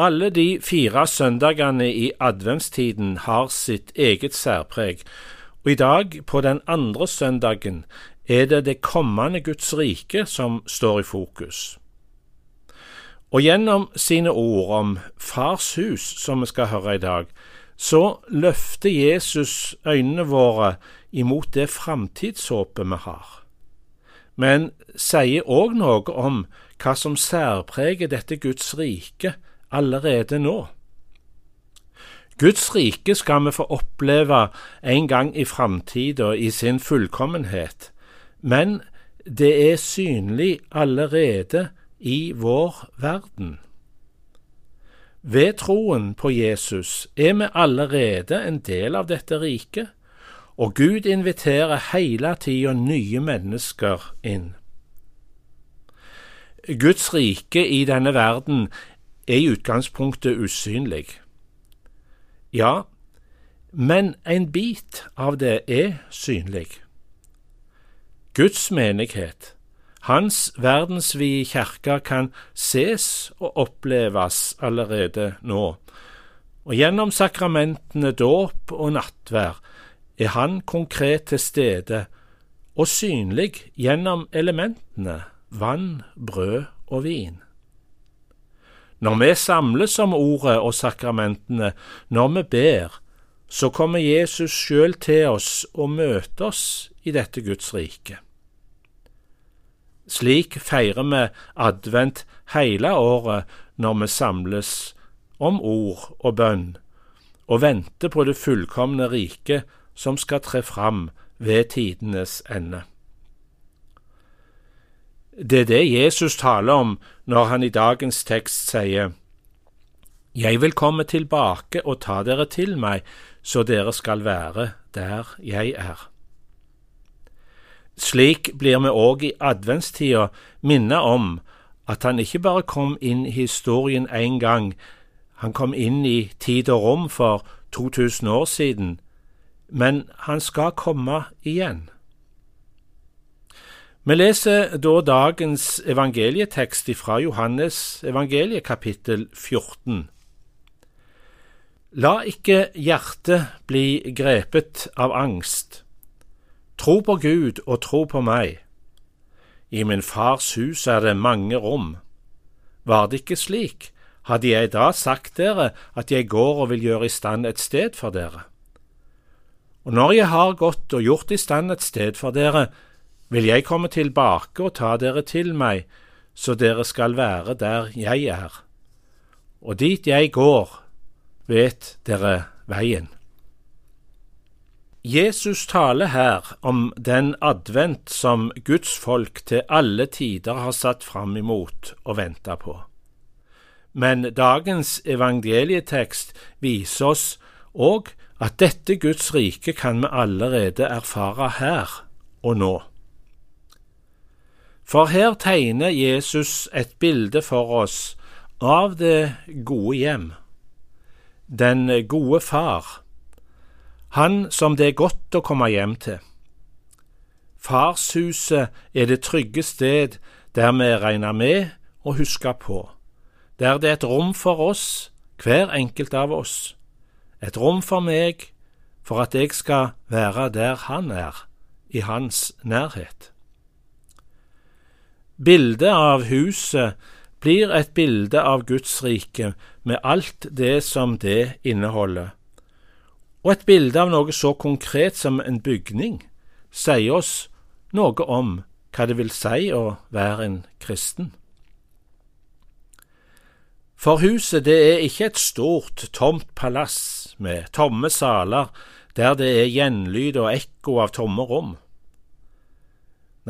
Alle de fire søndagene i adventstiden har sitt eget særpreg, og i dag, på den andre søndagen, er det det kommende Guds rike som står i fokus. Og gjennom sine ord om Fars hus, som vi skal høre i dag, så løfter Jesus øynene våre imot det framtidshåpet vi har, men sier òg noe om hva som særpreger dette Guds rike allerede nå. Guds rike skal vi få oppleve en gang i framtida i sin fullkommenhet, men det er synlig allerede i vår verden. Ved troen på Jesus er vi allerede en del av dette riket, og Gud inviterer hele tida nye mennesker inn. Guds rike i denne verden er i utgangspunktet usynlig. Ja, men en bit av det er synlig. Guds menighet, hans verdensvide kirke, kan ses og oppleves allerede nå, og gjennom sakramentene dåp og nattvær er han konkret til stede og synlig gjennom elementene vann, brød og vin. Når vi samles om ordet og sakramentene, når vi ber, så kommer Jesus sjøl til oss og møter oss i dette Guds rike. Slik feirer vi advent hele året når vi samles om ord og bønn, og venter på det fullkomne riket som skal tre fram ved tidenes ende. Det er det Jesus taler om når han i dagens tekst sier Jeg vil komme tilbake og ta dere til meg, så dere skal være der jeg er. Slik blir vi òg i adventstida minnet om at han ikke bare kom inn i historien én gang, han kom inn i tid og rom for 2000 år siden, men han skal komme igjen. Vi leser da dagens evangelietekst fra Johannes evangeliet kapittel 14. La ikke hjertet bli grepet av angst. Tro på Gud og tro på meg. I min fars hus er det mange rom. Var det ikke slik, hadde jeg da sagt dere at jeg går og vil gjøre i stand et sted for dere. Og når jeg har gått og gjort i stand et sted for dere, vil jeg komme tilbake og ta dere til meg, så dere skal være der jeg er. Og dit jeg går, vet dere veien. Jesus taler her om den advent som Guds folk til alle tider har satt fram imot og venta på. Men dagens evangelietekst viser oss òg at dette Guds rike kan vi allerede erfare her og nå. For her tegner Jesus et bilde for oss av det gode hjem, den gode far, han som det er godt å komme hjem til. Farshuset er det trygge sted der vi regner med å huske på, der det er et rom for oss, hver enkelt av oss, et rom for meg, for at jeg skal være der han er, i hans nærhet. Bildet av huset blir et bilde av Guds rike med alt det som det inneholder. Og et bilde av noe så konkret som en bygning sier oss noe om hva det vil si å være en kristen. For huset det er ikke et stort, tomt palass med tomme saler der det er gjenlyd og ekko av tomme rom.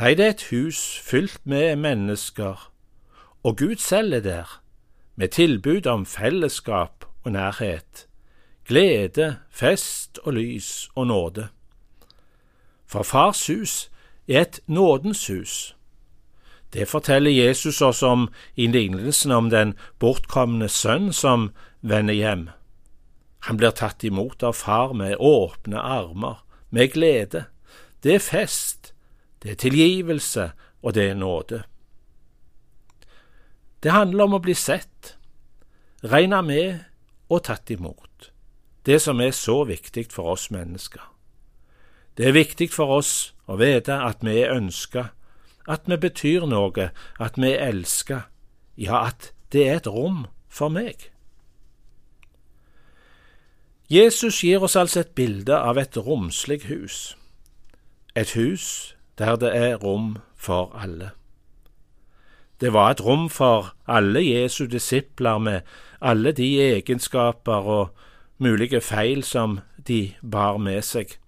Nei, det er et hus fylt med mennesker, og Gud selv er der, med tilbud om fellesskap og nærhet, glede, fest og lys og nåde. For Fars hus er et nådens hus. Det forteller Jesus oss om i lignelsen om den bortkomne sønn som vender hjem. Han blir tatt imot av far med åpne armer, med glede. Det er fest, det er tilgivelse, og det er nåde. Det handler om å bli sett. regna med og tatt imot. Det som er så viktig for oss mennesker. Det er viktig for oss å vite at vi er ønska, at vi betyr noe, at vi er elska, ja, at det er et rom for meg. Jesus gir oss altså et bilde av et romslig hus, et hus der det er rom for alle. Det var et rom for alle Jesu disipler med alle de egenskaper og mulige feil som de bar med seg.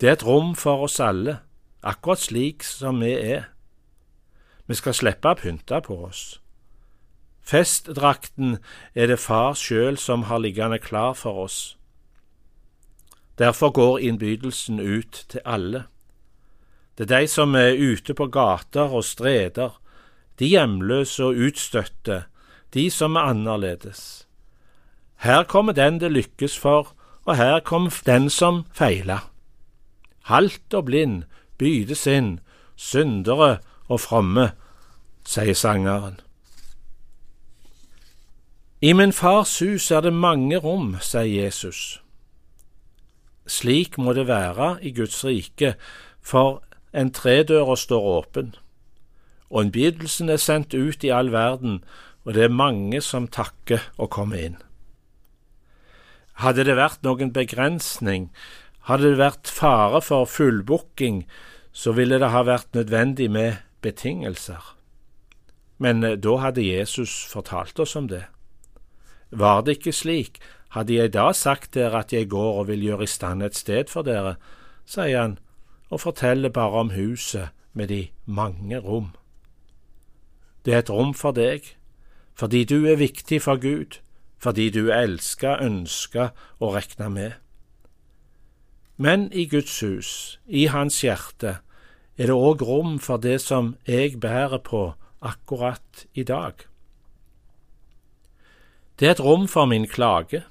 Det er et rom for oss alle, akkurat slik som vi er. Vi skal slippe å pynte på oss. Festdrakten er det far sjøl som har liggende klar for oss. Derfor går innbydelsen ut til alle. Det er de som er ute på gater og streder, de hjemløse og utstøtte, de som er annerledes. Her kommer den det lykkes for, og her kommer den som feila. Halt og blind bydes inn, syndere og fromme, sier sangeren. I min fars hus er det mange rom, sier Jesus. Slik må det være i Guds rike, for en tredøra står åpen og innbydelsen er sendt ut i all verden, og det er mange som takker å komme inn. Hadde det vært noen begrensning, hadde det vært fare for fullbooking, så ville det ha vært nødvendig med betingelser. Men eh, da hadde Jesus fortalt oss om det. Var det ikke slik, hadde jeg da sagt dere at jeg går og vil gjøre i stand et sted for dere, sier han, og forteller bare om huset med de mange rom. Det er et rom for deg, fordi du er viktig for Gud, fordi du er elska, ønska og regna med. Men i Guds hus, i Hans hjerte, er det òg rom for det som jeg bærer på akkurat i dag. Det er et rom for min klage.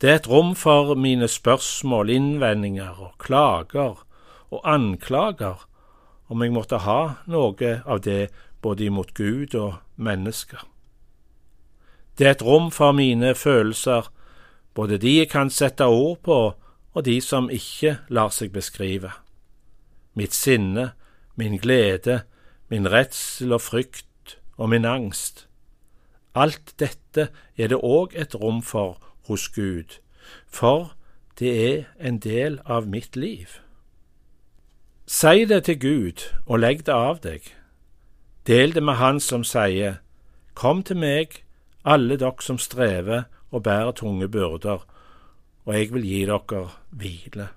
Det er et rom for mine spørsmål, innvendinger og klager og anklager, om jeg måtte ha noe av det både imot Gud og mennesker. Det er et rom for mine følelser, både de jeg kan sette ord på, og de som ikke lar seg beskrive. Mitt sinne, min glede, min redsel og frykt og min angst. Alt dette er det òg et rom for hos Gud, for det er en del av mitt liv. Si det til Gud og legg det av deg. Del det med Han som sier, Kom til meg, alle dere som strever og bærer tunge byrder, og jeg vil gi dere hvile.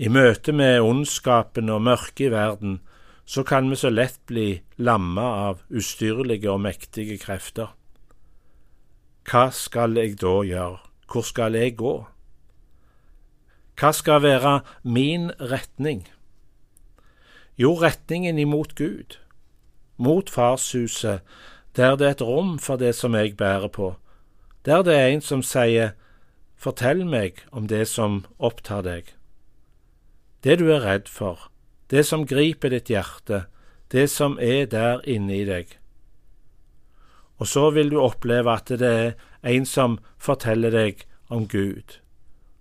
I møte med ondskapen og mørket i verden, så kan vi så lett bli lamma av ustyrlige og mektige krefter. Hva skal jeg da gjøre, hvor skal jeg gå? Hva skal være min retning? Jo, retningen imot Gud, mot farshuset, der det er et rom for det som jeg bærer på, der det er en som sier Fortell meg om det som opptar deg, det du er redd for, det som griper ditt hjerte, det som er der inne i deg. Og så vil du oppleve at det er en som forteller deg om Gud,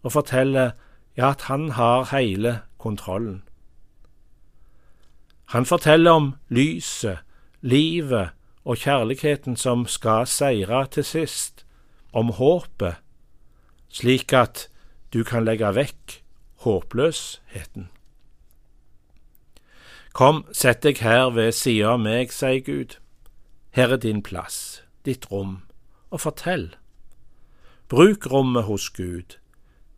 og forteller ja, at han har hele kontrollen. Han forteller om lyset, livet og kjærligheten som skal seire til sist, om håpet, slik at du kan legge vekk håpløsheten. Kom, sett deg her ved sida av meg, sier Gud. Her er din plass, ditt rom, og fortell. Bruk rommet hos Gud.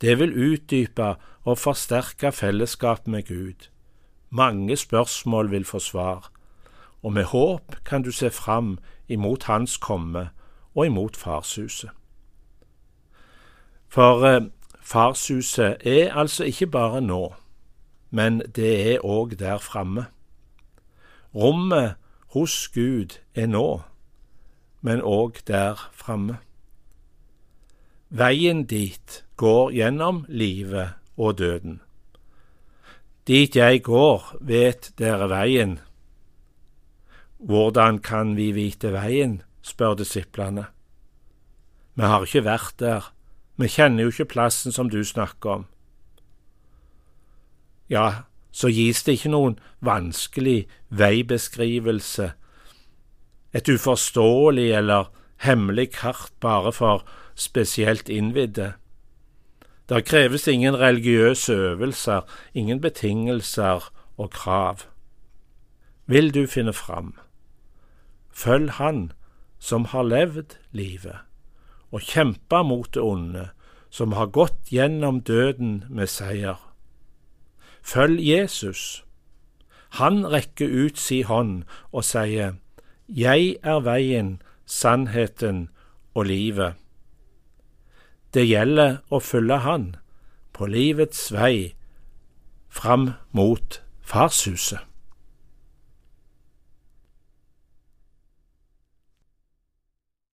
Det vil utdype og forsterke fellesskapet med Gud. Mange spørsmål vil få svar, og med håp kan du se fram imot Hans komme og imot farshuset. For eh, farshuset er altså ikke bare nå, men det er òg der framme. Rommet hos Gud er nå, men òg der framme. Veien dit går gjennom livet og døden. Dit jeg går, vet dere veien. Hvordan kan vi vite veien? spør disiplene. Vi har ikke vært der, vi kjenner jo ikke plassen som du snakker om. Ja, så gis det ikke noen vanskelig veibeskrivelse, et uforståelig eller hemmelig kart bare for spesielt innvidde. Der kreves ingen religiøse øvelser, ingen betingelser og krav. Vil du finne fram? Følg Han som har levd livet og kjempa mot det onde, som har gått gjennom døden med seier. Følg Jesus. Han rekker ut si hånd og sier, Jeg er veien, sannheten og livet. Det gjelder å følge Han på livets vei fram mot farshuset.